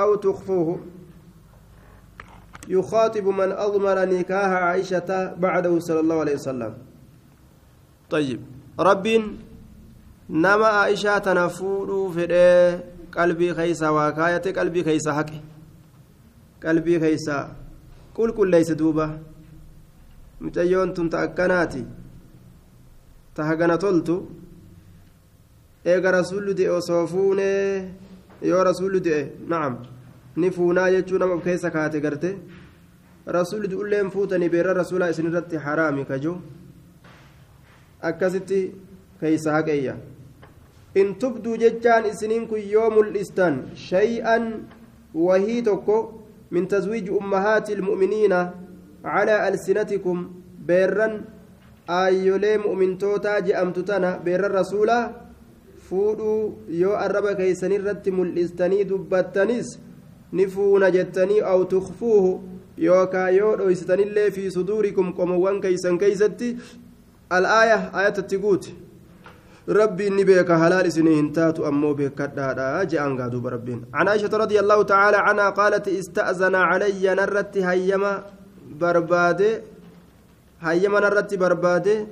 أو تخفوه. يخاطب من أضمر نكاح عائشة بعده صلى الله عليه وسلم. طيب رب نما عائشة تنفور في قلبي خيسا وكاية قلبي خيسا حق قلبي خيسا. كل كل ليس دوبة متيون تنتأكناتي تهجنا تلتو eega rasuulli de'e osoo fuunee yoo rasuulli de'e na'am ni fuunaa jechuu nama keessa kaate garte rasuulli du'ulleen fuutanii beera rasuulaa isinirratti haraami kajoo akkasitti keeysa haqeeyya in tubduu jechaan isiniin kun yoo mul'istan shay'an wahii tokko min tazwiiji ummahaati ilmu'miniina calaa alsinatikum beerran aayyolee mu'mintootaa je'amtu tana beerran rasuulaa fuudhuu yoo arraba keeysanirratti mul'istanii dubbattanis ni fuuna jettanii aw tukfuuhu yookaa yoo dhoysitanillee fi suduurikum qomowwan keeysan keeysatti al'aaya ayatatti guute ni beeka halaal isinii hin taatu ammoo beekadhaadha je'an gaa duuba rabbiin عن عائشة رضي الله تعالى عنها قالت استأذن علي نرت هيما بربادة هيما نرت بربادة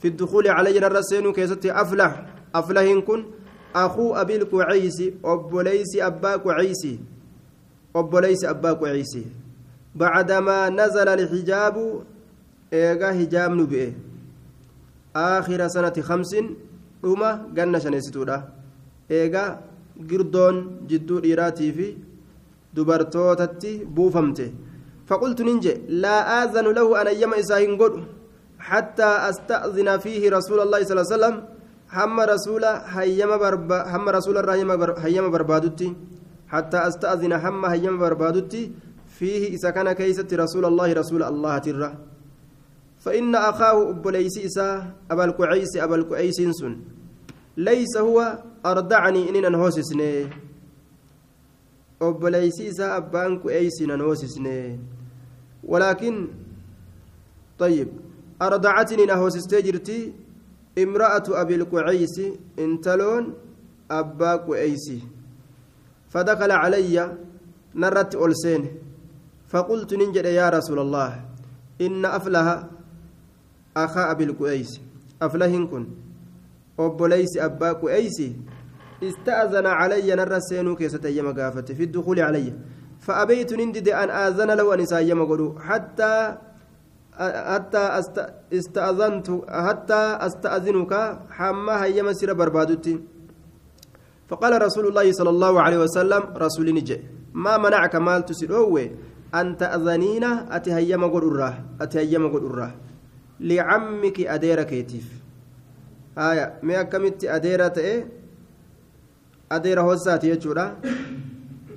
في الدخول علي نرت سينو كيستي aflahiin kun akuu abil qucaysi obboleysi abbaa qucaysi obboleysi abbaa qucaysi bacdamaa nazala alxijaabu eega hijaabnu bu'e aakhira sanati kamsin dhuma ganna shaneessituudha eega girdoon jidduu dhiiraatii fi dubartootatti buufamte فقلت ننجي لا آذن له أن يما إساهن حتى أستأذن فيه رسول الله صلى الله عليه وسلم hamma rasuula hayyama barba hamma rasuula irraa hayyama barbaadutti hattaa asta'zina hamma hayyama barbaadutti fiihi isa kana keeysatti rasuula allahi rasuula allahatirra فإن أخاه أبليس إسا أبا القعيس أبا القعيس سن ليس هو أردعني إن نهوسسني أبليس إسا أبان قعيس نهوسسني ولكن طيب أرضعتني نهوسستي جرتي امرأة أبي القعيس انتلون أبا قعيس. فدخل علي نرت ألسين فقلت ننجد يا رسول الله إن أفله أخا أبي القعيس. أفلهن كن. أبوليس أبا قعيس. استأذن علي نرسين كيسة أيام في الدخول علي. فأبيت نندد أن آذن له أن حتى حتى استأذنت حتى أستأذنك حما هي مسير بربادتي فقال رسول الله صلى الله عليه وسلم رسول نجي ما منعك مال تسيروه؟ أن تأذنينا أتهيم قدرة أتهيم قدرة. لعمك أدير كيتيف. آية ما كمت أدير تأه أدير هوسات يجورا.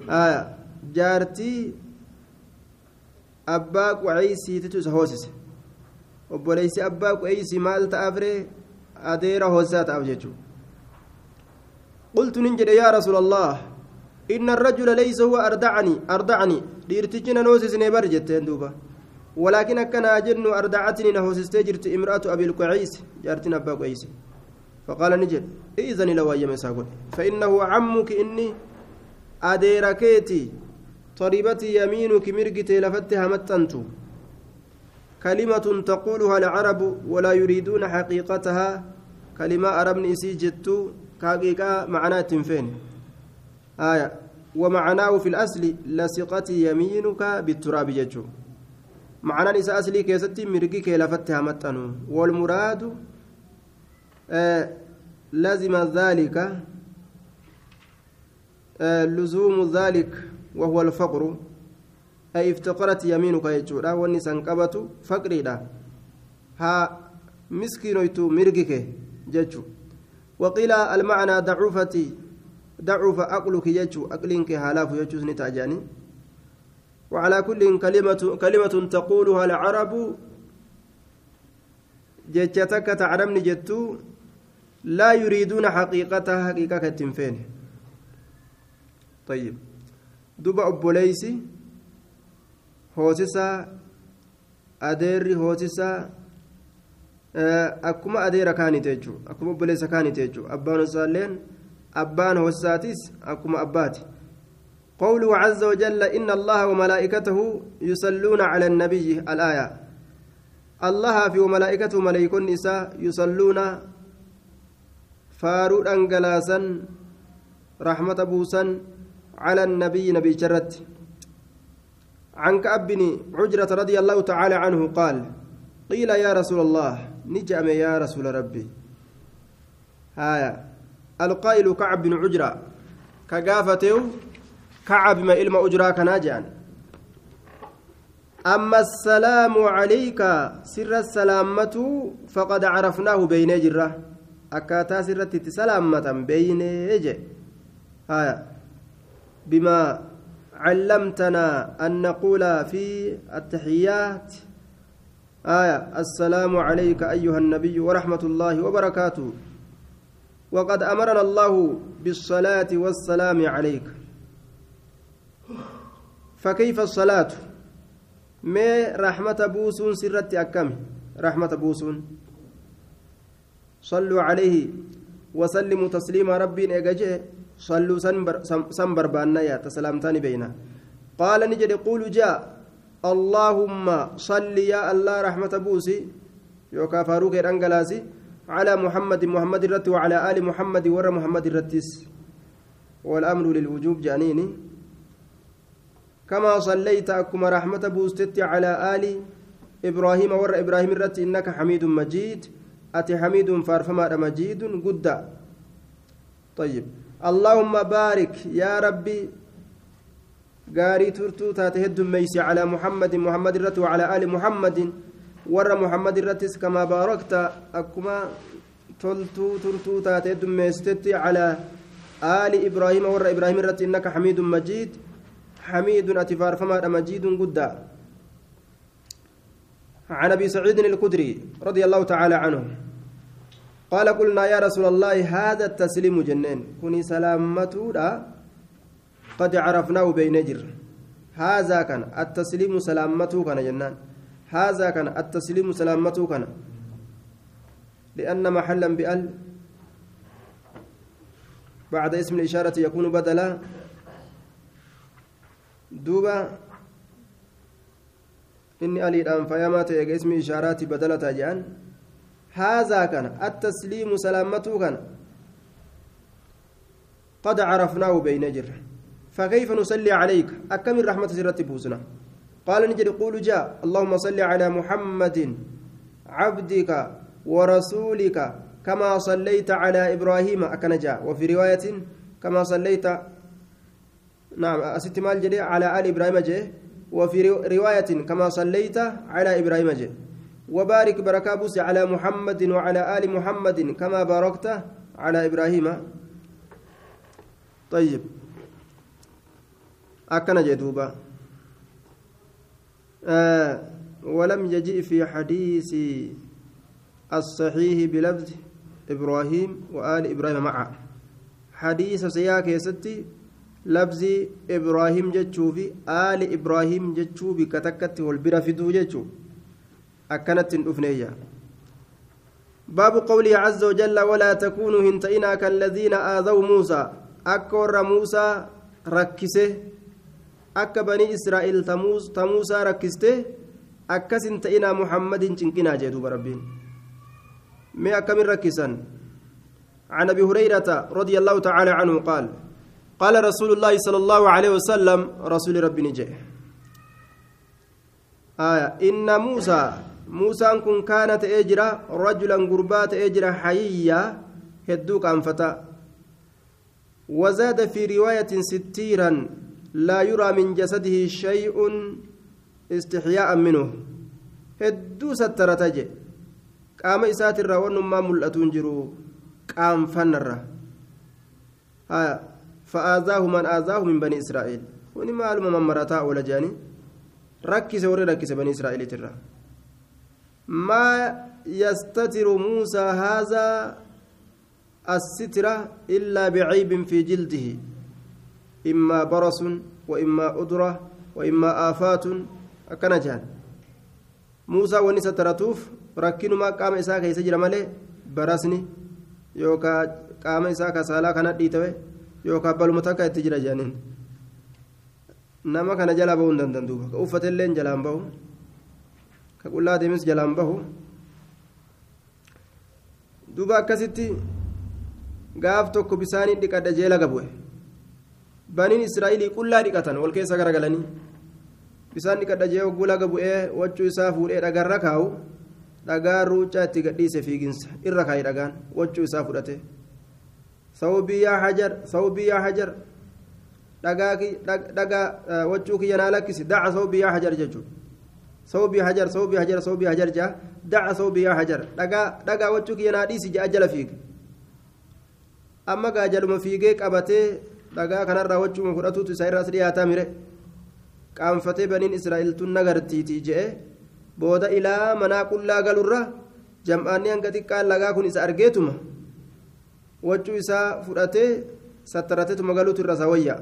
آية جارتي abbaa qucaysiititu isa hoosise. Obboleessi abbaa qucaysi maal ta'aafree adeera hoosaa ta'aaf jechuudha. قلت ننجد يا رسول الله إن الرجل ليس هو أردعني أردعني ديرتجنا نوسس نبر جتين دوبا ولكن أكن أجن أردعتني نهوسس تجرت امرأة أبي القعيس جارتنا أبا قعيس فقال نجد إذن لو أيام فإنه عمك إني أديركيتي طريبت يمينك مرقتي لفتها متنت كلمة تقولها العرب ولا يريدون حقيقتها. كلمة أربني إسي جتو كحقيقة معناه فين آية ومعناه في الأصل لصقت يمينك بالتراب جتو معنى نساء أصلي كيستي مرقك لفتها متنو والمراد آه لزم ذلك آه لزوم ذلك وهو الفقر. أي افتقرت يمينك يجودا واني سنقبت فقري دا ها مسكينويتو مرقك ججو. وقيل المعنى ضعفتي ضعف عقلك يجو. عقلك هالاف يجو نتاجاني. وعلى كل كلمة كلمة تقولها العرب. جتك تعلمني جتو. لا يريدون حقيقتها حقيقة التنفين طيب. Duba obboleeysi hoosisaa adeerri hoosisaa akkuma adeera kaanite jechuudha akkuma obboleessa kaanite jechuudha abbaan hoosisaalleen abbaan hoosisaatis akkuma abbaati قوله عز وجل إن الله وملائكته يصلون على النبي الآية الله في وملائكته ملائكة النساء يصلون فارود أنجلاسا رحمة بوسا على النبي نبي جرت. عن كعب بن عجرة رضي الله تعالى عنه قال قيل يا رسول الله نجأم يا رسول ربي. هايا القائل كعب بن عجرة كقافته كعب ما إلما أجرا كناجان. أما السلام عليك سر السلامة فقد عرفناه بين جرة. أكاتا سرت سلامة بين يجي هايا. بما علمتنا أن نقول في التحيات. آية السلام عليك أيها النبي ورحمة الله وبركاته. وقد أمرنا الله بالصلاة والسلام عليك. فكيف الصلاة؟ ما رحمة بوسون سرت أكم؟ رحمة بوسون. صلوا عليه وسلموا تسليما ربي إيجاجي صلوا سنبر بأننا يا تسلامتان بينا قال نجد قول جاء اللهم صل يا الله رحمة بوسي يوكا فاروق الأنجلاسي على محمد محمد الرت وعلى آل محمد ور محمد الرتيس والأمر للوجوب جانيني كما صليت أكما رحمة بوستت على آل إبراهيم ور إبراهيم الرت إنك حميد مجيد أتي حميد فارفما مجيد قد طيب اللهم بارك يا ربي قاري ترتو تاتهد ميسي على محمد محمد الرت وعلى آل محمد ور محمد الرتس كما باركت أكما تلتو ترتو تاتهد ميستت على آل إبراهيم ور إبراهيم الرت إنك حميد مجيد حميد أتفار فما مجيد قدا عن أبي سعيد الكدري رضي الله تعالى عنه قال قلنا يا رسول الله هذا التسليم جنين. كوني سلامته قد عرفناه بين جر. هذا كان التسليم سلامته كان جنان. هذا كان التسليم سلامته كان. لأن محلا بأل بعد اسم الإشارة يكون بدلا. دوبا إني ألي الآن فيامات اسم إشارات بدلة جان هذا كان التسليم سلامته كان. قد عرفناه بين جر. فكيف نصلي عليك؟ أكم الرحمة سرت بوسنا؟ قال نجد قول جاء. اللهم صل على محمد عبدك ورسولك كما صليت على إبراهيم. أكن جاء. وفي رواية كما صليت نعم أست مال على آل إبراهيم جاء. وفي رواية كما صليت على إبراهيم جاء. وبارك بركابوس على محمد وعلى آل محمد كما باركت على إبراهيم. طيب. أكن جدوبا آه ولم يجئ في حديث الصحيح بلفظ إبراهيم وآل إبراهيم معه. حديث سياك يستي لفظ إبراهيم جتشو في آل إبراهيم جتشو بكتكت والبرا فدو جتشو. أكنت الأفنية باب قوله عز وجل ولا تكونوا هنتئنا كالذين آذوا موسى. أكور موسى ركسه. akka banii israa'el tamuusaa rakkiste akkasin ta'inaa muhammadin cinqinaa jee duuba rabbiin mee akkamin rakkisan عن أبي هريرة رضي الله تعالى عنه قال قال رسول الله صلى الله عليه وسلم رسول ربي نجي. آية إن موسى موسى كن كانت أجرا رجلا قربات أجرا حييا هدوك أنفتا وزاد في رواية ستيرا لا يرى من جسده شيء استحياء منه هدو سترتجي قام إسات الروان ما ملأتون جرو قام فنر فآذاه من آذاه من بني إسرائيل ونما علم من مرتا ولا جاني ركز وري ركز بني إسرائيل ترى ما يستتر موسى هذا الستر إلا بعيب في جلده إما برص وإما أدرة وإما آفات. أكن جان. موسى ونسى ترتوف ركنما قام إساء كيس جرى مالي برسني يوكا قام إساء كسالا كانت ديتوي يوكا بلمتاكا يتجرى جانين. bahuu hin dandan duuba ka uffatellee jalaan bahu ka qullaa deemes jalaan bahu duuba akkasitti gaaf tokko bisaanii dhiqadha jee laga bu'e baniin israa'ilii qullaa dhiqatan wal keessa garagalanii bisaan dhiqadha jee hogguu laga bu'ee wachuu isaa fuudhee dhagaarra kaa'u dhagaa ruucaa itti gadhiise fiiginsa irra kaayi dhagaan wachuu isaa fudhate sawbii hajar sawbii hajar dhagaa wachuu kiyya naa lakkisi daca sawbii hajar jechuudha صوبي هجر صوبي هجر صوبي هجر جاء دع صوبي يا هجر دقا دقا وجهك يا ناديسي جاء أجل فيك أما قا أجل ما فيك قبته دقا كان الرا وجه من فرأته تسير راسري هاتامره قام فتي بنين إسرائيل تنغر تيتي جاء بودا إلى منا كل قال الرا جمعاني أنك تكال لقا كن إسا أرقيتما وجه إسا فرأته سترته تمغالو ترسويا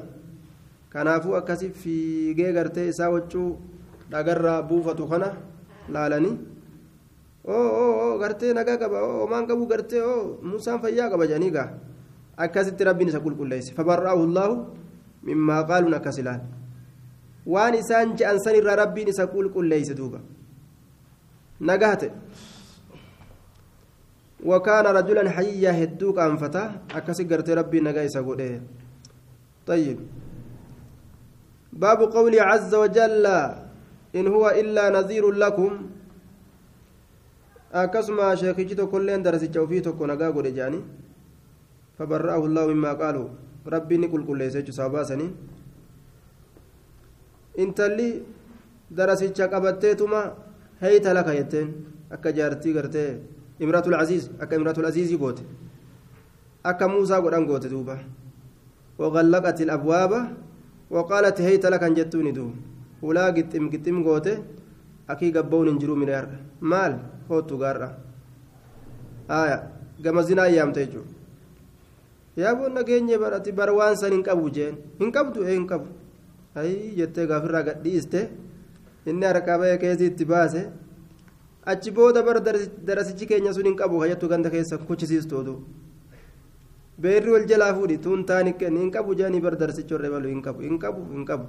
kanaafuu akkasi fiigee gartee isaa wachuu dhagarraa buufatu kana laalanii oo gartee nagaa qaba oo maan qabu gartee oo musaan fayyaa qaba jedhanii gaa akkasitti rabbiin isa qulqulleesse fabarra'ahu llaahu mimmaa qaaluun akkas ilaal waan isaan je'an sanirraa rabbiin isa qulqulleeyse duuba nagahate وكان رجلا حيا هدوك أنفتا أكسي قرتي ربي نجا يسقوده طيب باب قولي عز وجل إن هو إلا نذير لكم أكسما شيخيتو كلين درس الجوفيتو كنجا قول جاني فبرأه الله مما قالوا ربي نقول كل شيء ساباسني intalli darasicha qabatteetuma heyta laka jetteen akka jaartii gartee imratul aziiz akka imratul aziizii goote akka muusaa godhan goote duuba وغلقت الأبواب وقالت هيت لك أن جتوني دو ولا قتم قتم قوته أكي قبون انجرو من يار مال خوتو قارة آية قم زنا أيام تيجو يا بو نجيني براتي بروان سن إنكبو جين إنكبتو إيه إنكبو ayi jettee gaafirraa gadhiiste inni harkaa bahee keessi itti baase achi booda bara darasichi keenya sun hin qabu hayyattu ganda keessa kuchisiistu oduu beerri wal jalaa fuudhi tuun taani kenni hin qabu jedhanii bara darasichi horree balu hin qabu hin qabu hin qabu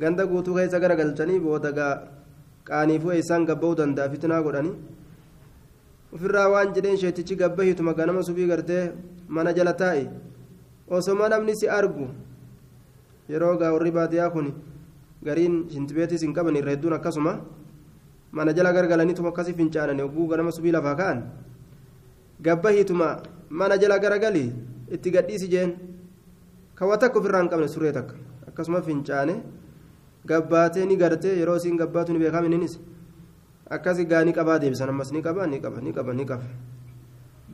ganda guutuu keessa garagalchanii booda qaaniifuu eessaan gabba'uu danda'a fitnaa godhanii ofirraa waan jedheen sheetichi gabba hituma ganama subii gartee mana jala taa'e osoma namni si argu yeroo gaa warri baadiyyaa kun gariin shintibeetis hin qaban irra hedduun akkasuma mana jala gargalaniituma akkasii fincaanan yogguu ganama subii lafaa ka'an gabba hiituma mana jala garagali itti gadhiisi jeen kawa takka ofirraa hin qabne surree takka akkasuma fincaane gabbaatee ni gartee yeroo isiin gabbaatu ni beekame ninis akkasi gaa ni qabaa deebisan ammas ni qaba ni qaba ni qaba ni qaba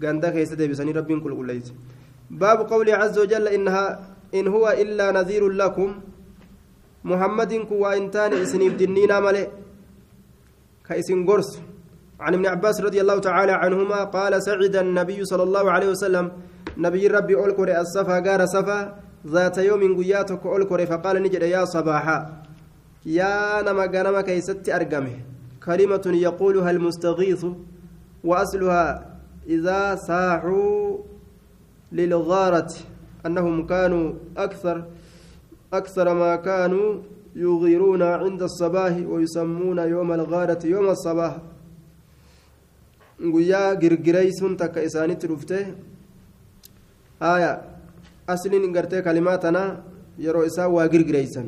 ganda keessa deebisanii rabbiin qulqulleeyse baabu qawlii caza wajalla innahaa إن هو إلا نذير لكم محمد كوا إنتان إسنيف دنينا ملئ كإسن قرص عن ابن عباس رضي الله تعالى عنهما قال سعد النبي صلى الله عليه وسلم نبي ربي أولكر الصفا قار صفا ذات يوم قياتك أولكر فقال نجد يا صباحا يا نما قنما كيست أرقمه كلمة يقولها المستغيث وأصلها إذا ساحوا للغارة أنهم كانوا أكثر أكثر ما كانوا يغيرون عند الصباح ويسمون يوم الغارة يوم الصباح. isaanitti dhufte haya asliin gartee kalimaa tana yeroo isaan waa girgireysan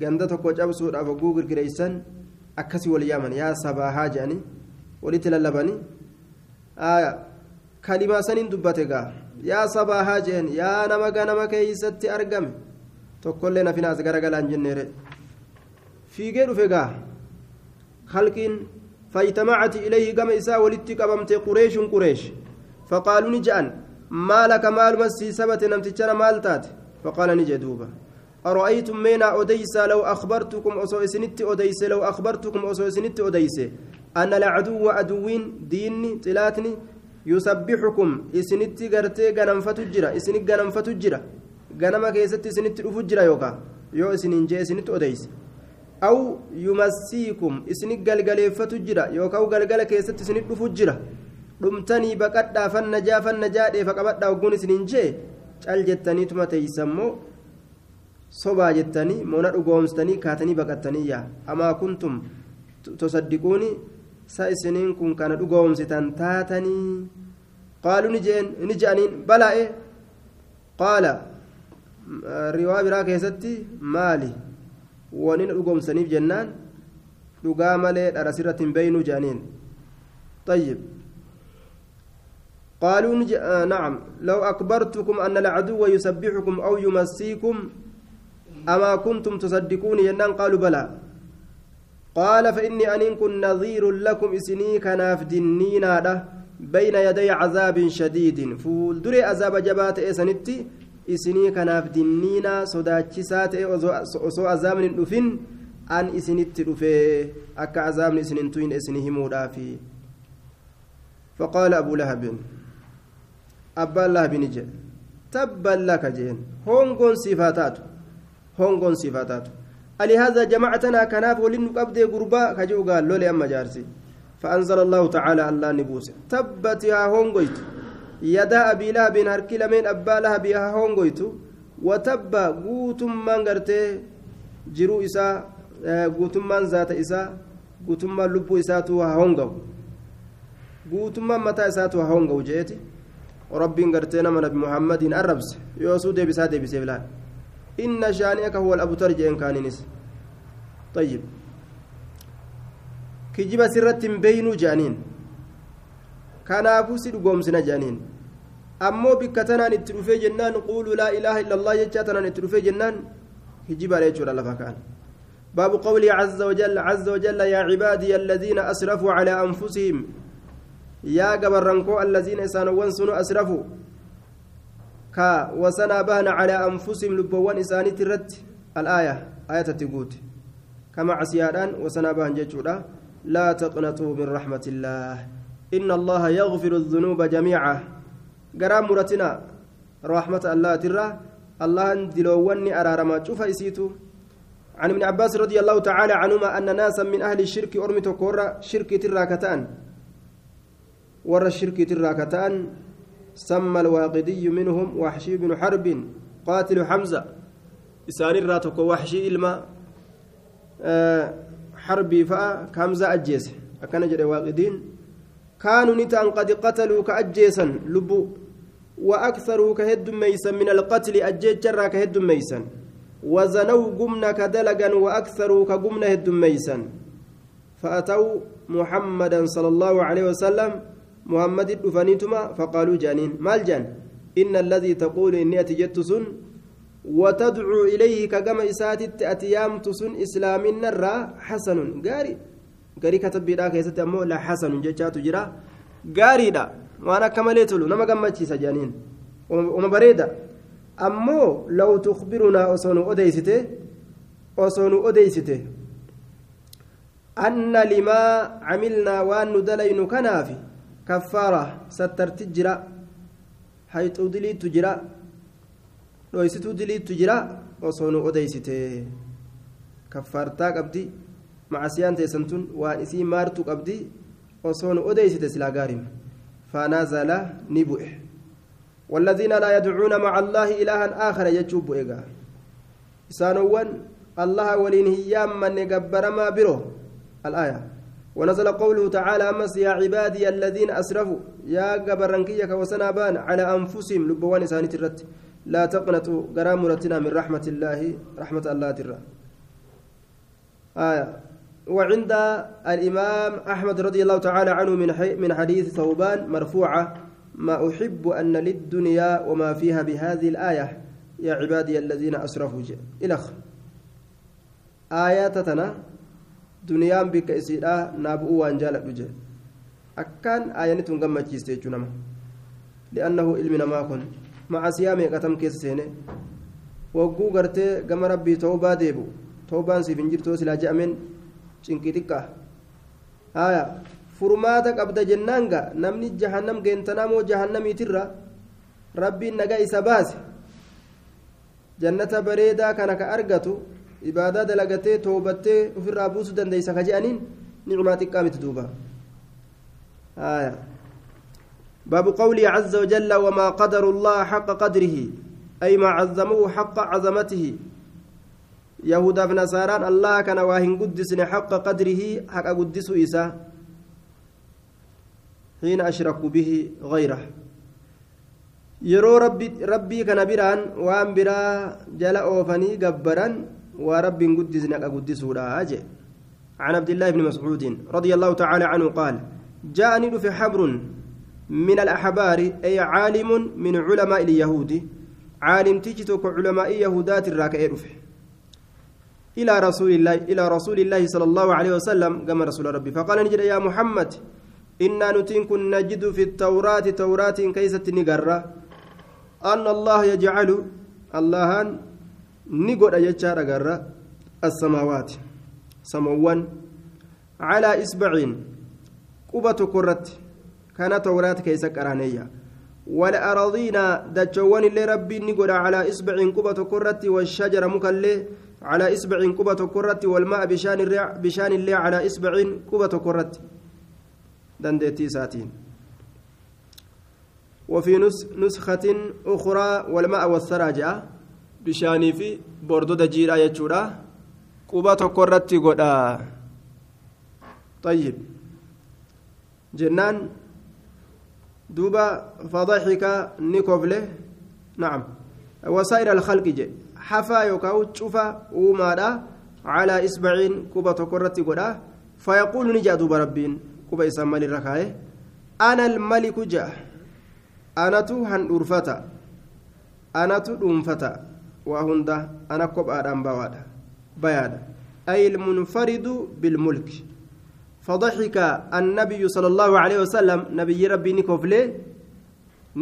ganda tokko cabsuudhaaf hogguu girgireysan akkasii wal yaaman yaa sabaahaa jedhanii walitti lallabanii kalimaa saniin dubbate gaa yaa sabaahaa jeen yaa nama ganama keeysatti argame tokkollee nafinaas garagalaan jenneere fiigee dhufe gaa halkiin فاجتمعت إليه كما إساء ولدت قبمت قريش قريش فقالوا نجأن ما لك مال مسي سبت نمتجنا مال تات فقال نجدوبا أرأيتم مينا أديس لو أخبرتكم أسو إسنت أديس لو أخبرتكم أسو إسنت أديس أن العدو عدوين ديني تلاتني يسبحكم. إسنت غرتي غنمفت جرا إسنت غنمفت جرا غنما كيست إسنت رفو جرا يوكا. يو إسنين جي إسنت أديس أو يمسيكم. إسنك قلقليفة جرا يوكاو قلقل كيست إسنك رفو جرا dhumtanii baqadhaa fannajaa fannajaa dheefa qabadhaa ogguun isiniin jee cal jettaniituma teeysammoo sobaa jettanii moona dhugoomsitanii kaatanii baqattanii yaa amaa kuntum tusaddiquuni sa isiniin kun kana dhugoomsitan taatanii qaaluu ni je'aniin balaa'e qaala riwaa biraa keessatti maali wani dhugoomsaniif jennaan dhugaa malee dhara sirratti hin beeynuu je'aniin طيب قالوا. آه نعم لو أكبرتكم أن العدو يسبحكم أو يمسيكم أما كنتم تصدقون ينان قالوا بلى. قال فإني أن كن نظير لكم إسني كناف دنينا بين يدي عذاب شديد. فول دري عذاب جبات إسنتي إسني كناف دنينا صداتشسات أسو عذاب ندفن أن إسنتي دفي أكا عذاب إسنتوين إسني همودا في فقال أبو لهب أبا لهب نجي تبا لك جين هونغون صفاتات هونغون ألهذا جمعتنا كناف ولن قبضي قربا كجو قال لولي أما جارسي فأنزل الله تعالى الله نبوس تبت يا هونغويت يدا أبي لهب هركي لمن أبا لهب يا هونغويت وتب قوتم من قرتي جرو إسا قوتم من ذات إسا قوتم من لبو إساتو هونغو قوتم متى إساتو هونغو جيتي ربين قرتي نما نبي محمد أربس يوسو ديبسا ديبسي بلان إن شانئك هو الأبتر جين كانينس طيب كجيب سرة بينو جانين jaaniin ammoo bikka tanaan itti dhufee jennaan quulu laa ilaaha illa allah jechaa tanaan itti dhufee jennaan hijibaadha jechuudha lafa kaan باب قوله عز وجل عز وجل يا عبادي الذين أسرفوا على أنفسهم يا قبرنكو الذين إسانوا سنوا أسرفوا كا وسنا بهنا على أنفسهم لبوان إساني ترت الآية آية تقول كما عسيادان وسنا بهن جيشودا لا تقنطوا من رحمة الله إن الله يغفر الذنوب جميعا قرام مرتنا رحمة الله ترى الله دلووني أرارما شوف إسيتو عن ابن عباس رضي الله تعالى عنهما أن ناسا من أهل الشرك أرمت كورا شرك تراكتان ور الشرك تراكتان سمى الواقدي منهم وحشي بن حرب قاتل حمزة. إسان الراتك وحشي إلما أه حربي فأ كمزة أجيس. أكن جري واقدين. كانوا نتان قد قتلوا كأجيسا لبو وأكثروا كهد ميسا من القتل أجيت جرا كهد ميسا وزنوا قمنا كدلقا وأكثروا كقمنا هد ميسا فأتوا محمدا صلى الله عليه وسلم محمد دفنيتما فقالوا جانين. مال جان؟ إن الذي تقول إني أتجت سن وتدعو إليه كجمع إساتت أتيام تسن إسلام النرى حسن. قاري قاري كتب بلا كيست أمو لا حسن جتشات جرا. قاري دا. وأنا كمالي تلو. نما قمتشي سجانين وما بريدة أمو لو تخبرنا أصون أديسته أصون أديسته. أن لما عملنا وأن ندلين كنافي كفارة سترت جرا حيث دليت جرا dhoysituu diliittu jira osoo nu odeysite kaffaartaa qabdi macasiyaan teessan tun waan isii maartuu qabdi osoo nu odeysite silaa gaariin فنزل نبؤه والذين لا يدعون مع الله إلها آخر يجوب إيغا إسانوان الله ولين هيام من يقبر ما بره الآية ونزل قوله تعالى أمس يا عبادي الذين أسرفوا يا قبرنكيك وسنابان على أنفسهم لبوان إساني ترت. لا تقنطوا قرام من رحمة الله رحمة الله ترى. آية. وعند الإمام أحمد رضي الله تعالى عنه من من حديث ثوبان مرفوعة ما أحب أن للدنيا وما فيها بهذه الآية يا عبادي الذين أسرفوا. duniyaan bikka isiidhaa naa bu'uu waan jaaladhu jee. Akkaan aayanii tun gammachiiste jechuu nama. Li'annahu ilmi namaa kun macasiyaa meeqatam keessa seene? Wagguu gartee gama rabbii toobaa deebu toobaan siif hin jirtoo silaa je'ameen cinqii xiqqaa. Haaya furmaata qabda jennaan ga namni jahannam geentanaa moo jahannamiitirra rabbiin nagaa isa baase? Jannata bareedaa kana ka argatu ibaadaa dalagatee toobattee ofirraa buusuu dandeeysa ka je'aniin nicmaa xiqqaa miti duuba باب قوله عز وجل وما قدر الله حق قدره أي ما عظموه حق عظمته yahudaaf nasaaraan allaha kana waa hin guddisne haqa qadrihi haqa guddisu isa xiina ashrakuu bihi gayrahu yeroo rabbii kana biraan waan biraa jala oofanii gabbaran guddisne haqa guddisuudha jee عن عبد الله بن مسعود رضي الله تعالى عنه قال جاءني في حبر من الأحبار أي عالم من علماء اليهود. عالم تجتك علماء يهودات الراكئ إلى رسول الله إلى رسول الله صلى الله عليه وسلم كما رسول ربي فقال نجد يا محمد إنا نتين كن نجد في التوراة توراة كيسة نقرة. أن الله يجعل الله نقول أجتشار قرة السماوات سموان على إسبع قبة كرت كان توراة كيسة قرانية والأراضين دجوان اللي ربي نقول على إسبع قبة كرت والشجر مكلي على إسبع قبة كرت والماء بشان الرع بشان اللي على إسبع قبة كرت دندتي ساتين وفي نسخة أخرى والماء والثراجة بشاني في بوردو دجيرا يجورا قبة كرت قدا طيب جنان دوبا فضحك نيكوفله نعم وسائر الخلق جي حفا يوكاو تشوفا ومادا على إسبعين كوبا تكرتي قدا فيقول نجا دوبا ربين كوبا يسمى الركاية أنا الملك جاء أنا تو هن أنا تو أنفتا وهندا أنا كوب آدم بوادا بيادا أي المنفرد بالملك فضحك النبي صلى الله عليه وسلم نبي ربي نيكوفلي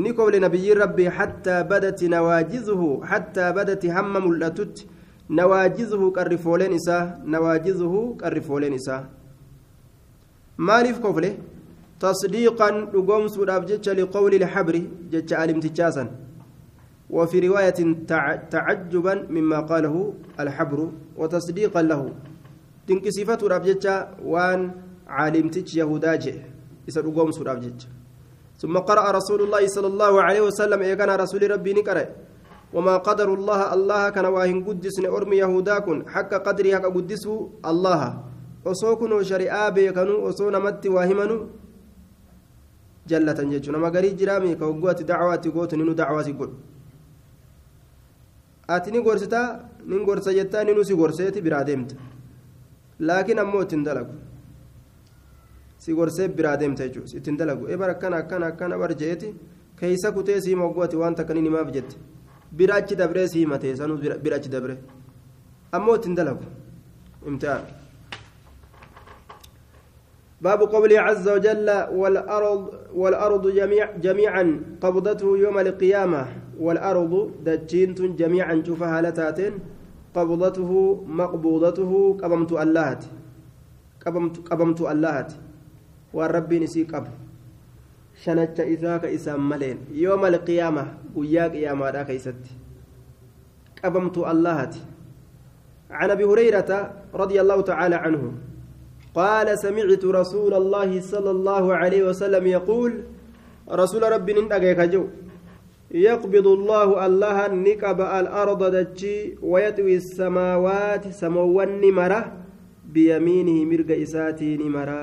نيكوفلي نبي ربي حتى بدت نواجزه حتى بدت هم ملأتت نواجزه كالرفولين إساه نواجزه كالرفولين إساه مالف كوفلي تصديقا لقوم سوداف جتش لقول الحبر جتش ألم تجاسا وفي رواية تعجبا مما قاله الحبر وتصديقا له. تنكسفة رابجتش وان عالمتش يهودا جه. إذا رقوم سوراب جج ثم قرأ رسول الله صلى الله عليه وسلم كان رسول ربي نقرأ وما قدر الله الله كان واهن قدس أرمي يهودا كن. حق قدري حق قدسه الله. وصوكن وشريعة بيكنو وصو نمت واهمنو. جلة جج نما قري جرامي كوغوات دعوات قوت. ati ni gorsitaa nin gorsa jettaa ni nusi gorseeti biraa deemta laakiin ammoo ittiin dalagu. Si gorsee biraa deemta jechuudha. Ittiin dalagu. Ebar akkana akkana akkana bar jeeti keessa kutee sii moggooti waan takka ni himaaf jette. Bira dabree sii matee sanuu bira dabree. Ammoo ittiin dalagu. Imtihana. باب قوله عز وجل والأرض والأرض جميع جميعا قبضته يوم القيامة. والأرض دجينت جميعا شوفها لتاتين قبضته مقبوضته قبمت اللهت. قبمت قبمت اللهت. rabbiin isii qabu shanacha isaa ka isaan maleen yooma alqiyaama guyyaa qiyaamaadhaa keeysatti qabamtu allahati عن أبي هريرة رضي الله تعالى عنه. قال سمعت رسول الله صلى الله عليه وسلم يقول رسول ربي نندقيك جو يقبض الله الله نكب الأرض دجي ويطوي السماوات سموان مره بيمينه مرق اساتي نمرا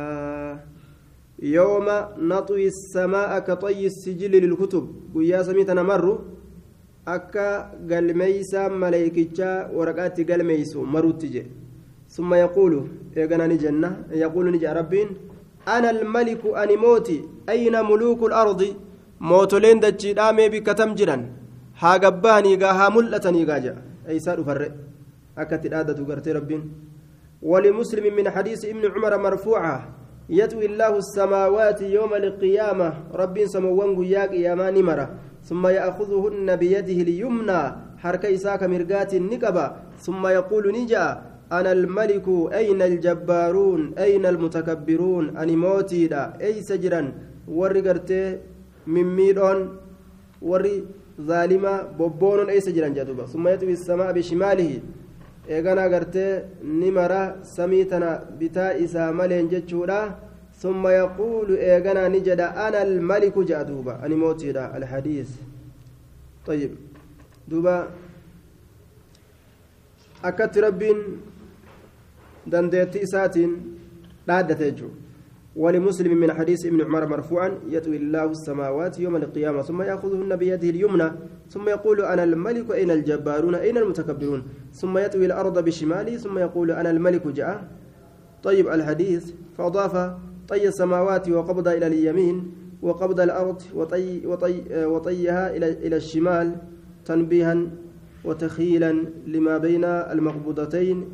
يوم نطوي السماء كطي السجل للكتب ويا سميتنا مروا akka galmeeysaa maleeykichaa waraqaatti galmeeysu maruutti je eegana ni jenna yaquulu ni jea rabbiin ana almaliku ani mooti ayna muluuku lardi mootoleen dachiidhaa mee bikka tam jiran haa gabbaaniigaa haa mul'ataniigaa jea eeysaa dhufarre akkatti dhaadatu gartee rabbiin ولمسلم من حديث ابن عمر مرفوعة يطوي الله السماوات يوم القيامة رب سموان قياك يا نمرة ثم يأخذهن بيده اليمنى حركة إساك مرقات النكبة ثم يقول نجا أنا الملك أين الجبارون؟ أين المتكبرون؟ أني موتي دا. أي سجرا وري قرتي من ميدون وري ظالمة بوبون أي سجرا جدوبا ثم يطوي السماء بشماله. ni mara samii tana bitaa isaa maleen jechuudha ثم يقول إيغانا نجد أنا الملك جاء دوبا أني موتي الحديث. طيب. دوبا. akkatti rabbiin dandeettii isaatiin dhaaddate jechuudha ولمسلم من حديث ابن عمر مرفوعا يطوي الله السماوات يوم القيامة ثم يأخذهن بيده اليمنى ثم يقول أنا الملك أين الجبارون؟ أين المتكبرون؟ ثم يطوي الأرض بشماله ثم يقول أنا الملك جاء. طيب الحديث فأضاف طي السماوات وقبض إلى اليمين وقبض الأرض وطي, وطي, وطيها إلى, إلى الشمال تنبيها وتخيلا لما بين المقبوضتين.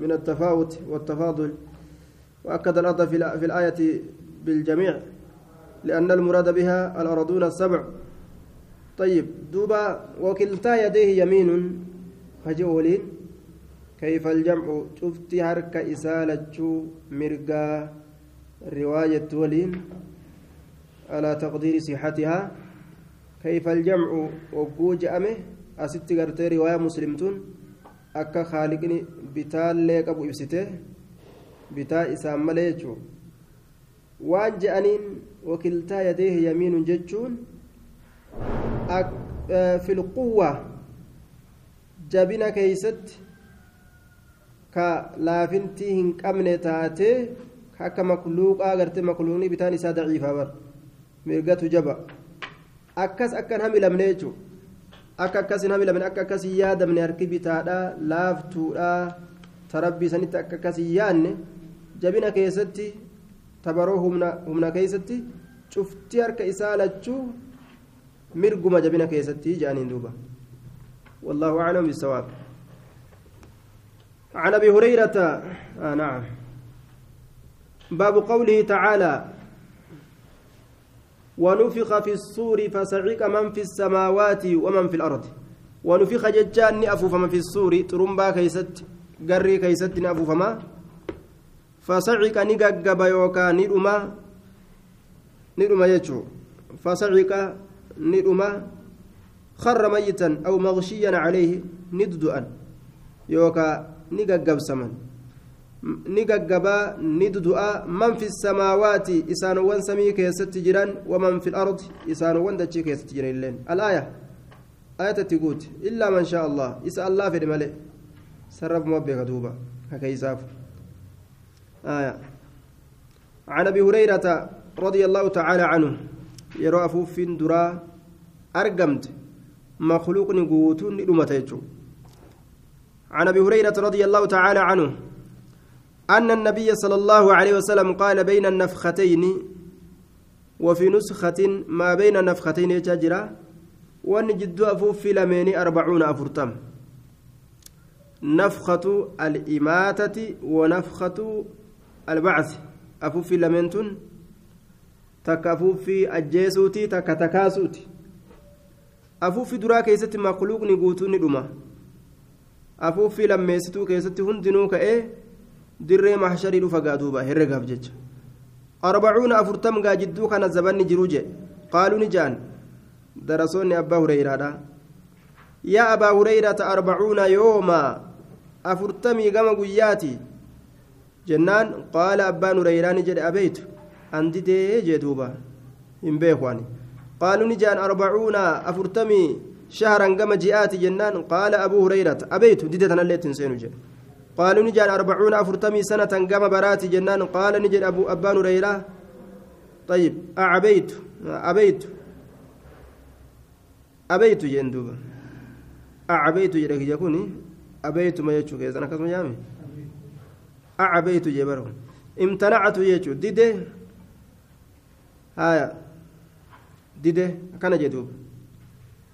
من التفاوت والتفاضل وأكد الأرض في الآية بالجميع لأن المراد بها الأرضون السبع. طيب دوبا وكلتا يديه يمين فجولين كيف الجمع؟ شفتي هركة إسالة مرقا رواية ولين. على تقدير صحتها. كيف الجمع؟ وجوج أمه أست رواية مسلمتون akka haaliqni bitaallee qabu ibsite bitaa isaan malee jechuun waan je'aniin wakiltaa yadeehi yamiinuun jechuun e, filquwwa jabina keeysatti ka laafintii hin qabne taatee akka makluuqaa agartee makluuqni bitaan isaa daciifaa bar mirgatu jaba akkas akkan hamilamnee jechuudha. Akka akkasin hamilamne akka akkasin yaadamne harki bitaadhaa laaftuudhaa tarabbii akka akkasin yaadne. jabina keessatti tabaroo humna keessatti cuftii harka isaa lachuu mirguma jabina keessatti jedhaniin duuba والله أعلم بالصواب عن أبي هريرة آه نعم باب قوله تعالى ونفخ في الصور فصعق من في السماوات ومن في الأرض. ونفخ ججان أفوف من في الصور ترمبا كيست قري كيست أفوف ما. فصعق نججب يوكا ندما ندما يجو. فصعق ندما خر ميتا أو مغشيا عليه نددؤا. يوكا نججب سمن. نججبا نددؤا من في السماوات إسانوان سمي كيست جيران ومن في الأرض إسانوان دتشي كيست جيران الآية آية تقول إلا من شاء الله إسأل الله في الملئ سرب مبيك دوبا هكيسافو آية عن أبي هريرة رضي الله تعالى عنه يرى أفوف درا أرقمت مخلوق نقوت لأمتيجو عن أبي هريرة رضي الله تعالى عنه أن النبي صلى الله عليه وسلم قال بين النفختين وفي نسخة ما بين النفختين يجرى وأن جد أفوف لمين أربعون أفرتم نفخة الإماتة ونفخة البعث أفوفي لمنتون takka afuuffii ajjeesuuti takka takaasuuti afuuffii duraa keessatti makluuqni guutuun ni dhuma afuuffii lammeessituu keessatti hundinuu ka'ee dirree mahsharii dhufa gaaduuba herregaaf jecha arbacuuna afurtam gaa jidduu kana zabanni jiruu jedhe qaaluu ni ja'an darasoonni abbaa hureyraadha yaa abaa hureyrata arbacuuna yooma afurtamii gama guyyaati jennaan qaala abbaan hureyraani jedhe abeytu an didee jee duuba hin beeku qaaluu ni jaan arbacuuna afurtamii shahran gama ji'aati jennaan qaala abuu hurayrata abeytu dide tanallee ittiin seenu jedhe jaan arbacuuna afurtamii sanatan gama baraati jennaan qaala ni jedhe abuu abbaan hureyraa طيب أعبيت أبيت أبيت جندوبا أعبيت جرك يكوني أبيت ما يجوك إذا أنا كذا جامي أعبيت جبره امتنعت يجو ديده haya dide akkana jedhuub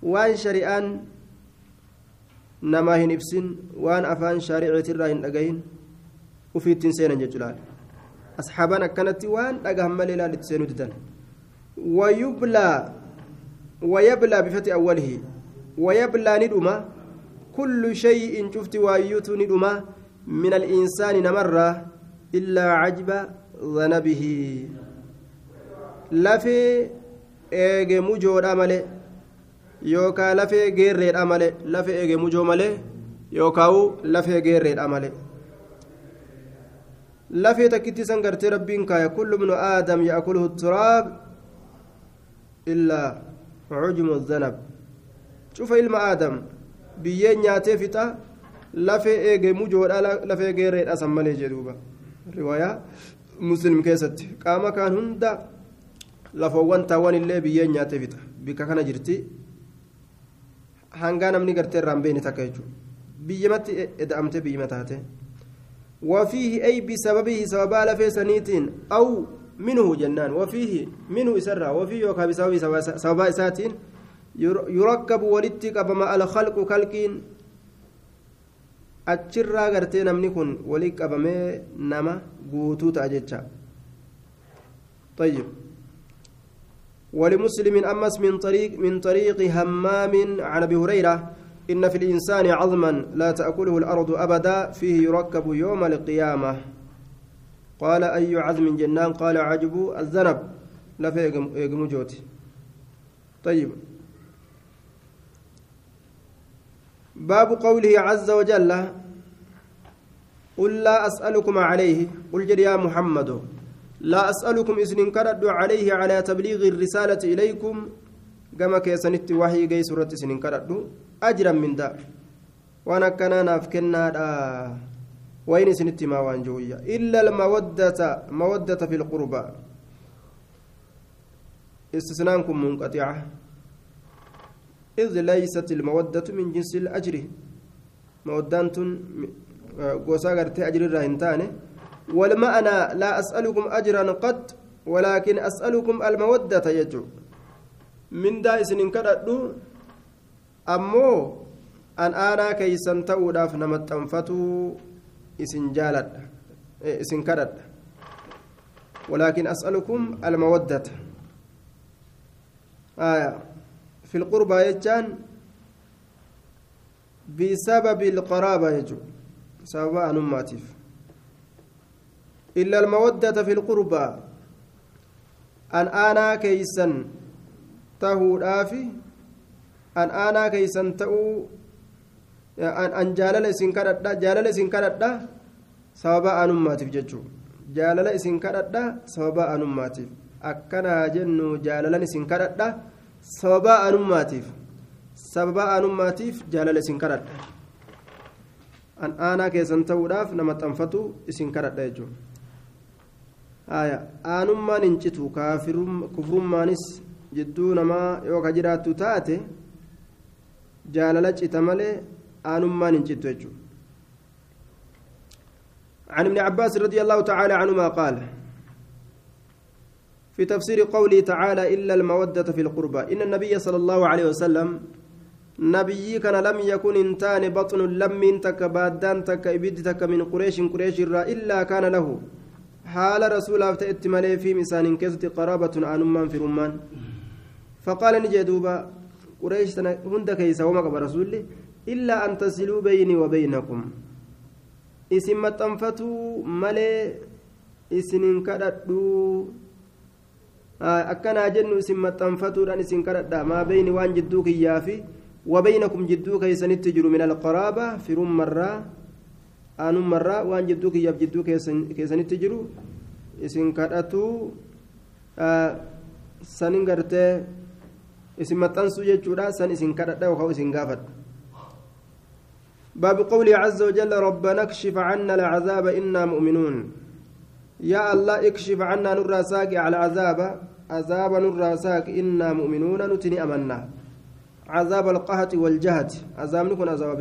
waan shari'aan ibsin waan afaan shaariceetirraa hin dhagahin ufiittiin seenan jechuu laal asxaabaan akkanatti waan dhagahan malee ilaalitti seenuu didan wayublaa wayablaa bifati awwalihi wayablaa ni dhuma kullu shay'in cufti waayyuutu ni dhuma min al'insaani namarraa illaa cajba dhanabihi lafee eege mujoodha malee yookaan lafee geerreedha malee lafee eege mujoo malee yookaan lafee geerreedha malee. Lafee takkitti san gartee rabbiin kaaya kullu ibnu aadam yaakuluhu turaab illaa cujmu zanab. Cufa ilma aadam biyyeen nyaatee fixa lafee eegee mujoodha lafee geereedha san malee jedhuuba riwaayaa muslim keessatti qaama kaan hunda lafoowwan taawwan illee biyyeen nyaatee fixa. Bikka kana jirti hangaa namni gartee irraan beene takka jechuudha biyyamatti eda'amtee biyyama taate وفيه أي بسببه سببا لفي سنيتين أو منه جنان وفيه منه إسرى وفيه وكا بسبب سببا إساتين يركب ولدتك بما الخلق كالكين achirraa gartee namni kun walii qabamee nama guutuu ta'a jecha طيب ولمسلم أمس من طريق من طريق همام عن أبي هريرة إن في الإنسان عظما لا تأكله الأرض أبدا فيه يركب يوم القيامة. قال أي عزم جنان؟ قال عجب الذنب. لا في جوتي. طيب. باب قوله عز وجل قل لا أسألكم عليه قل جل يا محمد. لا أسألكم إذن كرد عليه على تبليغ الرسالة إليكم كما كيسنت وحي جي سورة إذن كرد. أجرا من ذا. وأنا كان نافكنا وين سنت ما وانجوية إلا المودة مودة في القربى. استثناءكم منقطعة. إذ ليست المودة من جنس الأجر. مودان gosa gartee ajrirraa hin taane والمعنى لا أسألكم أجرا قد ولكن أسألكم المودة يجو. من دا إسن كردو أمو أن أنا كيسن توداف نمتنفتو إسن جالد إسن كرد ولكن أسألكم المودة. آية. في القربى يجان بسبب القرابة يجو. سبب أنماتيف إلا المودة في القربى. أن أنا كيسن تهو دافي. أن أنا كيسن تأو أن أن جالل إسن كردا جالل إسن كردا سبب أنماتيف جتشو جالل إسن كردا سبب أنماتيف. أكنا جنو جالل إسن كردا سبب أنماتيف. سبب أنماتيف جالل إسن كردا an aanaa keessan ta'uudhaaf nama xanfatu isin kadhadha jechuudha aanummaan hin citu kufrummaanis jidduu namaa yoo ka jiraattu taate jaalala cita malee aanummaan hin citu jechuudha. عن ابن عباس رضي الله تعالى عنهما قال في تفسير قوله تعالى إلا المودة في القربى إن النبي صلى الله عليه وسلم نبي كان لم يكن انتان بطن لم تك بادان تك من قريش قريش إلا كان له حال رسول تأتي ملي في مسان كست قرابة عن أمان في رمان. فقال نجي دوبا قريش هند كيس وما رسول إلا أن تصلوا بيني وبينكم. isin maxxanfatuu malee isinin kadhadhuu akkanaa jennu isin maxxanfatuudhaan isin kadhadha maa beyni waan jidduu kiyyaa fi وبينكم جدو كيسنت تجروا من القرابة في رم وان جدو كي جدو كيسنت تجروا إسن كرأتو آه سنين قرتي إسن متنسو جدودا سن إسن كرأتا وخو إسن قافت باب قوله عز وجل ربنا اكشف عنا العذاب إنا مؤمنون يا الله اكشف عنا نور على عذاب عذاب نور إنا مؤمنون نتني أمنا عذاب القهط والجهد عذاب نكون عذاب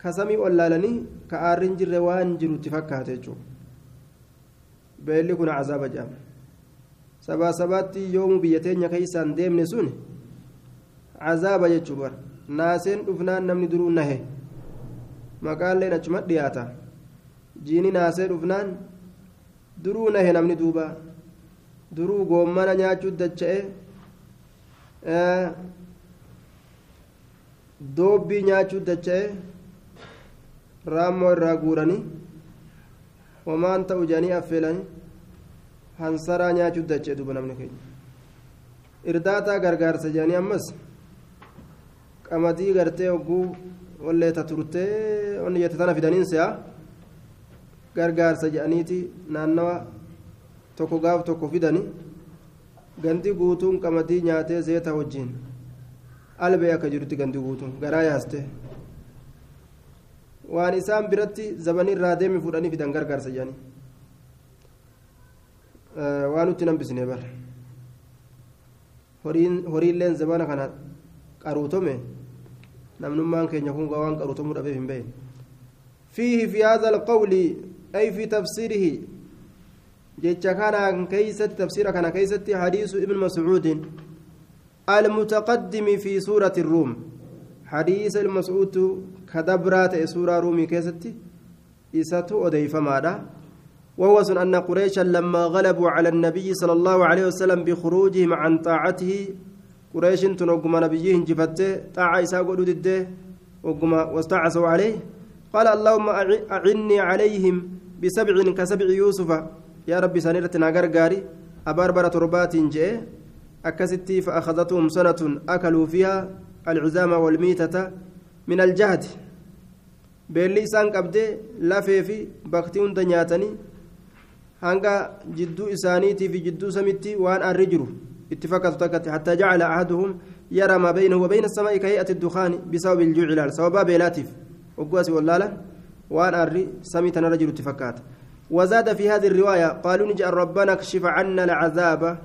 بيلات كسمي ولالني كأرين جر وان جرو تفكات يجو بيلي كنا عذاب جام سبا سباتي يوم بيتين كيسان ديمن سن عذاب يجو بر ناسين دفنان نمني درو نهي maqaan leen achuma dhiyaata jiini naasee dhufnaan duruu nahe namni duuba duruu goommana nyaachuu dacha'e doobbii nyaachuu dacha'e raammoo irraa guuranii homaan ta'u jedhanii affeelanii hansaraa nyaachuu dacha'e duuba namni keenya. Irdaataa gargaarsa jedhanii ammas qamadii gartee hogguu walleeta turtee onni jette tana fidaniin se'a. Gargaarsa jedhaniiti naannawa tokko gaaf tokko fidanii gandi guutuun qamadii nyaatee seeta wajjiin albee akka jirutti gandi guutuun garaa yaaste waan isaan biratti zabanii irraa deemi fudhanii fidan gargaarsa jedhanii waan nutti nambisne bara horiilleen zabana kana qaruutome namnummaan keenya kun waan qaruutomuu dhabeef hin bahin fiihi fi haadha alqawli ay fi tafsiirihi jecha kana keeysatti tafsiira kana keeysatti hadiisu ibn mascuudin المتقدم في سورة الروم حديث المسعود كدبرات سورة رومي كيستي إساتو أديف ماذا وهو أن قريشا لما غلبوا على النبي صلى الله عليه وسلم بخروجهم عن طاعته قريش تنقم نبيهم جفته طاعة إساء قدود واستعصوا عليه قال اللهم أعني عليهم بسبع كسبع يوسف يا ربي سنيرتنا غرغاري أباربرة تربات جاء أكستي فأخذتهم سنة أكلوا فيها العزام والميتة من الجهد hunda nyaatanii hanga jidduu isaaniitii fi jidduu samitti waan arri jiru itti fakkaatu takkatti hattaa jacala ahaduhum yara maa baynahu wabayna asamaa'i ka hay'ati dukhaani bisababi iljuuci ilaal sababaa beelaatiif ogguu asii wallaalan waan arri samii tanarra jiru itti fakkaata وزاد في هذه الرواية قالوا نجعل ربنا اكشف عنا العذاب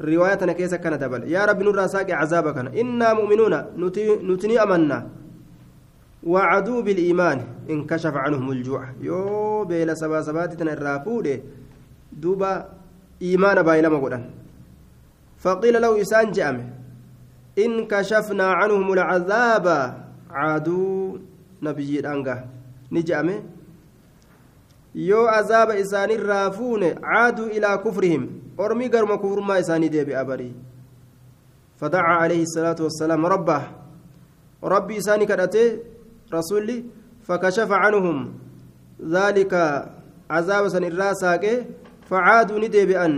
رواية كيسة كان دبل يا رب نور ساق عذابك إنا مؤمنون نتني أمنا وعدوا بالإيمان انكشف عنهم الجوع يو بيلا سبا سبات الرافود دوبا إيمان بايلا مقولا فقيل له إسان جامع إن كشفنا عنهم العذاب عادوا نبي الأنقى نجامع yoo azaaba isaanirraa fuune caaduu ilaa kufrihim. Ormii garuma kufrummaa isaanii deebi'a barii فدعا عليه الصلاة والسلام ربه ربي إساني كدته رسولي فكشف عنهم ذلك عذاب سن الراساك فعادوا ندبئا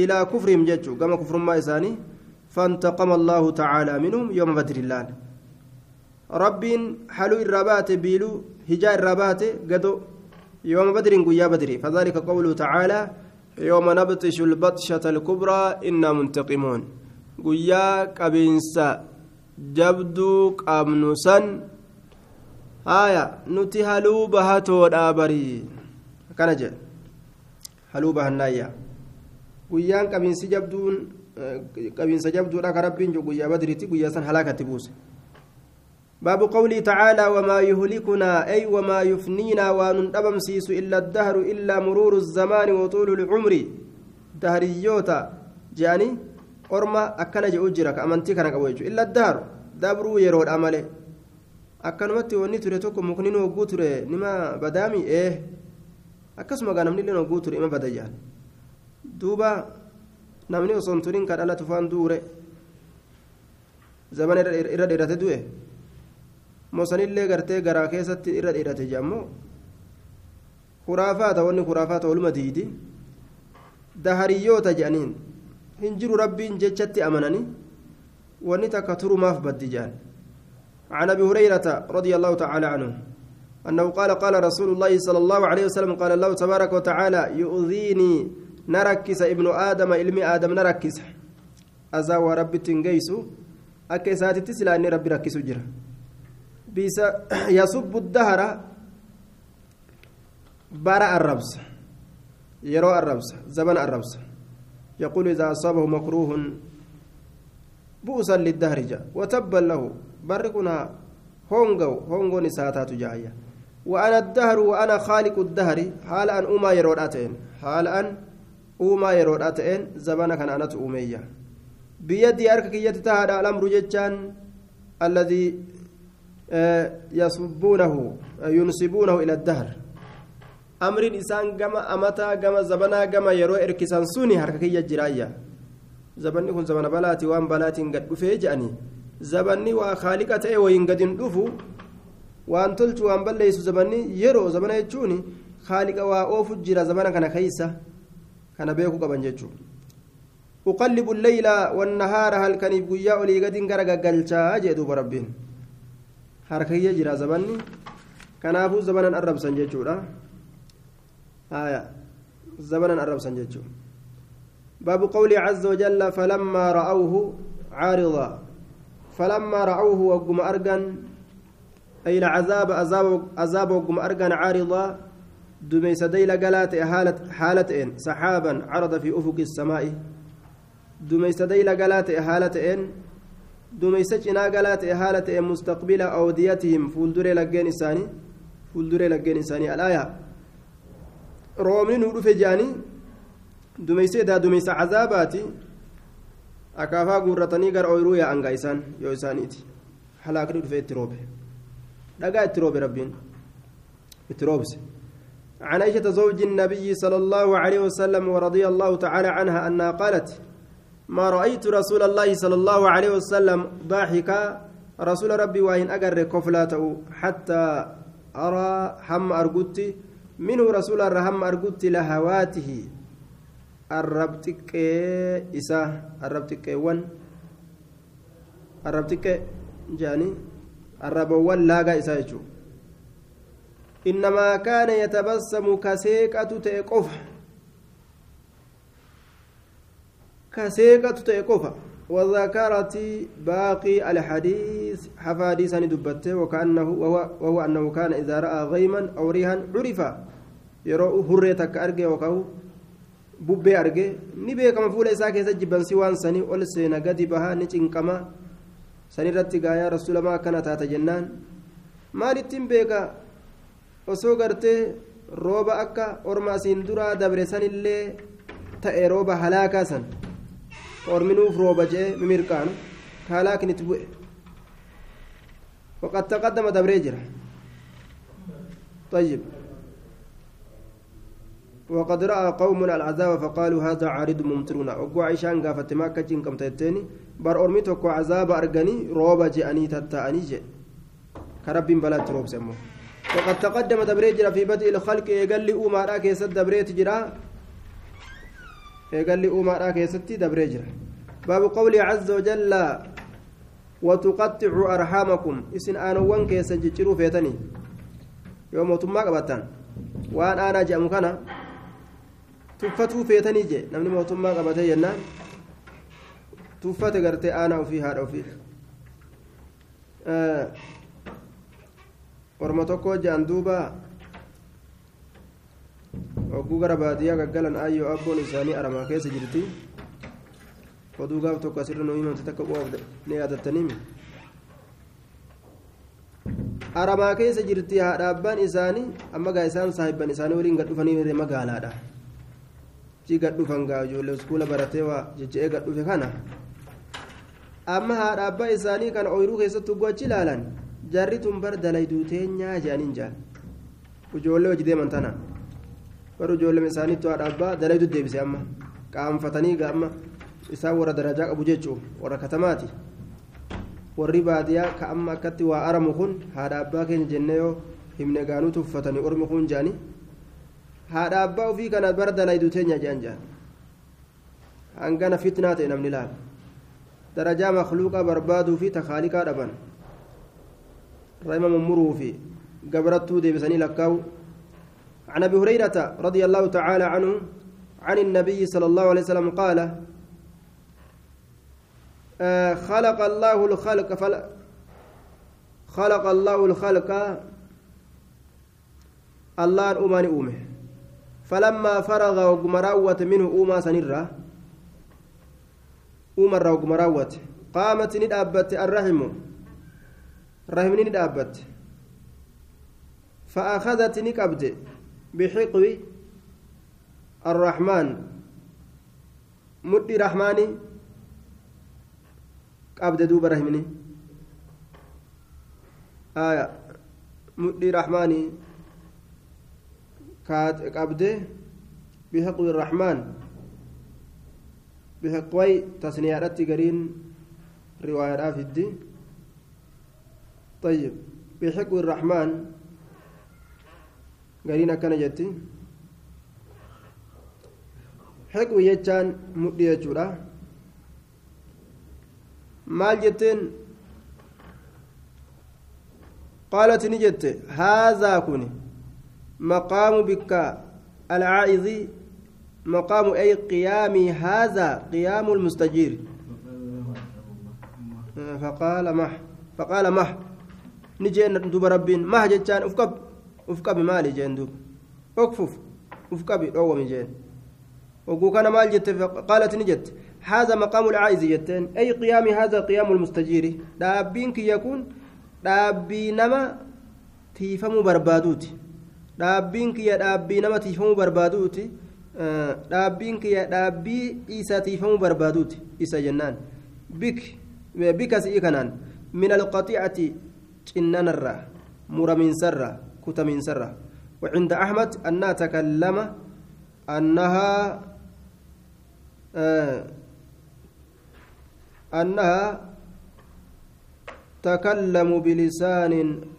إلى كفرهم ججوا كما كفر ما إساني فانتقم الله تعالى منهم يوم بدر الله رب حلو الربات بيلو هجاء الربات قدو يوم بدر قيا بدر فذلك قوله تعالى يوم نبطش البطشة الكبرى إنا منتقمون. قيا قبينسا جبدو قامنسا آية نتي هلو بهاتو دابري كان جاء. هلو بهنايا قيان قبينسي جبدون قبينسا جبدو لك ربين جو قيا بدرتي قيا سن هلاكة بوسه باب قوله تعالى وما يهلكنا أي وما يفنينا ونندبمسيس إلا الدهر إلا مرور الزمان وطول العمر دهريوتا جاني أرما أكنا جأجرك أمنتي كان قويجو إلا الدهر دبرو يرود أمله akkanumatti wanni ture tokko mukni hogguu ture nima badaami ee akkasuma gaa namni illee hogguu ture ima bada jaan duuba namni osoo hin turin ka dhalatu faan duure zamana irra dheerate du'e mosanillee gartee garaa keessatti irra dheerate jedhamoo kuraafaata wanni kuraafaata waluma diidi dahariyyoota jedhaniin hin jiru rabbiin jechatti amananii wanni takka turumaaf baddi jedhan عن ابي هريره رضي الله تعالى عنه انه قال قال رسول الله صلى الله عليه وسلم قال الله تبارك وتعالى يؤذيني نركس ابن آدم علمي آدم نركس ازا ورب تنجيسو اكيساتي تسلا اني ربي ركسو جرا بيس يصب الدهر برا الربس يرى الربس زمن الربس. يقول إذا أصابه مكروه بؤسا للدهر جاء. وتبا له بركنا هونغو هونغو نساتات جاية. وأنا الدهر وأنا خالق الدهر حال أن أما يرود أتين حال أن أما يرود أتين زمانا كان أنا أمية بيدي أركك يتتهدى الأمر جتان الذي يصبونه ينسبونه إلى الدهر. أمر إنسان جما أمتا جما زبنا جما يرو إركسان سوني حركة جرايا زبني كن زبنا بلاتي وان بلاتي قد بفيجأني زبني وخالقة أي وين قد ندفو وان تلت وان بليس زبني يرو زبنا يجوني. خالق وأوف جرا زبنا كان خيسة كان بيكو قبن أقلب الليل والنهار هل كان يبقى يا قد انقرق قلتا بربين harkayya jira zabanni. Kanaafuu zabanan arrabsan jechuudha. Zabanan arrabsan jechuudha باب قوله عز وجل فلما رأوه عارضا فلما رأوه وقم أرجن أي العذاب عذاب عذاب وقم أرجان عارضة دميس ديل قالات حالة حالة إن سحابا عرض في أفق السماء دميس ديل قالات حالة إن دميس جنا قالات حالة إن مستقبل أوديتهم فولدر لجين إساني فولدر لجين إساني الآية رومني نور في جاني دميس دا دميس عذاباتي gara ooyiruu yaa'an isaan yoo isaaniiti. Halaakni dhufee itti roobe. Dhagaa itti roobe rabbiin. Itti roobse. عن عائشة زوج النبي صلى الله عليه وسلم ورضي الله تعالى عنها أنها قالت ما رأيت رسول الله صلى الله عليه وسلم ضاحكا. رسول ربي وإن أجر كفلاته حتى أرى هم أرجوتي منه رسول الرحم أرجوتي لهواته. الربتك إسا. الربتك ون الربتك جاني. الربوان لاقا إسا إنما كان يتبسم كسيكة تيقف كسيكة تيقف وذكرت باقي الحديث حفاديث دبته وكأنه وهو, وهو أنه كان إذا رأى غيما أو ريها عرف يرى هريتك أرجي وكهو bubbee arge ni beekama fuula isaa keessa jibbansi waan sanii ol seena gadi bahaa ni cinqama sanirratti gaayaa rasuulamaa akkana taata jennaan maalittiin beeka osoo gartee rooba akka orma asiin duraa dabre sanillee ta'e rooba halaakaa san orminuuf rooba jee mimirqaanu bu'e. وقد تقدم دبريجر طيب وقد رأى قوم العذاب فقالوا هذا عارض ممطرنا وقوا عيشان قافت ما كجين كم تتيني بر أرمي توكو عذاب أرغني روبا جأني تتأني كرب بلا تروب سمو وقد تقدم دبريت في بدء الخلق يقل لي أمارا كيست دبريت جرا يقل لي أمارا كيست دبريت جرا باب قول عز وجل وتقطع أرحامكم إسن آنوان كيس جتشرو فيتني يوم تما قبطان وان أنا مكانا tuffatuu feetanii je namni mootummaa qabatee jennaan tuffate gartee aanaa ofii haadha ofii orma tokko je'an duuba hogguu gara baadiyyaa gaggalan ayyoo abboon isaanii aramaa keessa jirti oduu gaaf tokko asirra nu himamte takka bu'aaf ni yaadattaniimi aramaa keessa jirti haadha abbaan isaanii amma gaa isaan saahibban isaanii waliin gad dhufanii magaalaadha ci gad dhufan gaa ijoollee iskuula baratee waa jecha'ee gad dhufe kana amma haadha abbaa isaanii kana ooyiruu keessatti gochi ilaalan jarri tun bar dalayduu teenyaa jedhaniin jaan ijoollee hojii deeman tana bar ijoollee isaaniitti haadha abbaa dalaydu deebise amma qaanfatanii gaama isaan warra darajaa qabu jechuu warra katamaati warri baadiyaa ka amma akkatti waa aramu kun haadha abbaa keenya jennee yoo himne gaanuu tuffatanii ormi kun jaanii haadha abbaa ofii kana bar dalaydu teenya jedhan jaan hangana fitnaa ta'e namni laala darajaa makluuqa barbaaduu fi takaaliqaa dhaban في قبرته دي بسني لكاو عن أبي هريرة رضي الله تعالى عنه عن النبي صلى الله عليه وسلم قال آه خلق الله الخلق فل خلق الله الخلق الله أمان أومه فلما فرغ وقمراوت منه أوما سنرة أومر وقمراوت قامت ندابت الرحم رحمني ندابت فأخذت نكبد بحقو الرحمن. مدي رحماني. قبد دوب رحمني. آية. مدي رحماني. كات قبد بحقو الرحمن. بحقوي تسنيارات قرين. رواية الدين طيب. بحقو الرحمن. قرين كان جتي حقو يجان مدي يجورا maal jetteen? قالت نجت هذا كن مقام بك العائذ مقام أي قيامي هذا قيام المستجير فقال مح فقال مح نجين دوب ربين ما جتان افقب افقب مالي جين دوب اكفف افقب أو مجين وقو كان مال جت قالت نجت هذا مقام العائز جتين اي قيام هذا قيام المستجير دابينك يكون دابي نما تيفمو بربادوتي dhaabbiin kiyya dhaabbii nama tiifamuu barbaaduuti dhaabbiin kiyya dhaabbii isa tiifamuu barbaaduuti isa jennaan bik bika si'ii kanaan min alqaxiicati cinnanarra muramiinsarra kutamiinsarra وعند أحمد أنها تكلم أنها آه أنها تكلم بلسان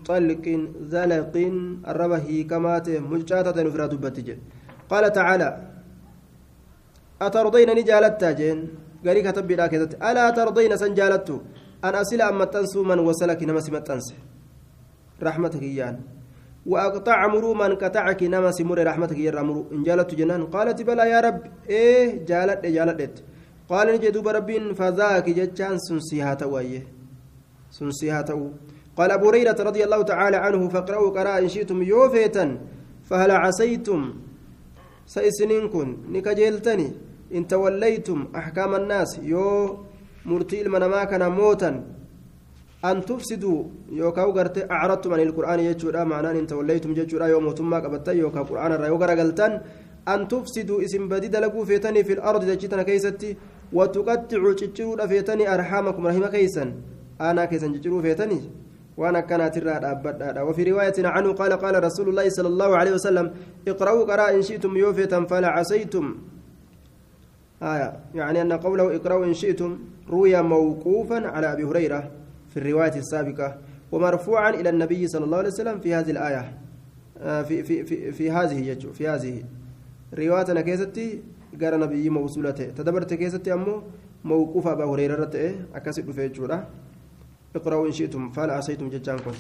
طلق زلق الربه كمات مجاتة نفرا دبتج قال تعالى أترضين نجالت جين قالي كتب بلا ألا ترضين سنجالت أن أصل أما من وصلك نمس متنس رحمتك إيان وأقطع مرو من قطعك نمس مر رحمتك يا رمرو إن جالت جنان. قالت بلا يا رب. إيه جالت جالت. قال نجد بربين فذاك جتشان سنسيها توايه سنسيها قال أبو هريرة رضي الله تعالى عنه فاقرأوا قراء إن شئتم يوفيتا فهل عسيتم؟ سيسنينكن. نكجيلتني. إن توليتم أحكام الناس. يو مرتي المنما كان موتا أن تفسدوا يوكاو غرت أعرضتم عن القرآن يجورا معناه إن توليتم يجورا يوم تما قبتا يوكا قرآن الرأيو غرقلتن أن تفسدوا اسم بديد لكو فيتني في الأرض تجتنا كيستي وتقطعوا تشروا فيتني أرحامكم رحمة كيسا أنا كيسن جرو فيتني. وأنا كانت الرادة وفي رواية عنه قال قال رسول الله صلى الله عليه وسلم اقرأوا قراء إن شئتم يوفيتا فلا عسيتم. آية. يعني أن قوله اقرأوا إن شئتم روي موقوفا على أبي هريرة. في الرواية السابقة ومرفوعا إلى النبي صلى الله عليه وسلم في هذه الآية في في في, في هذه يجو في هذه. رواية كيستي قال نبي موصولته تدبرت كيستي أمو موقوف أبا هريرة أكاسب في اقرأوا إن شئتم فهل عسيتم ججانكم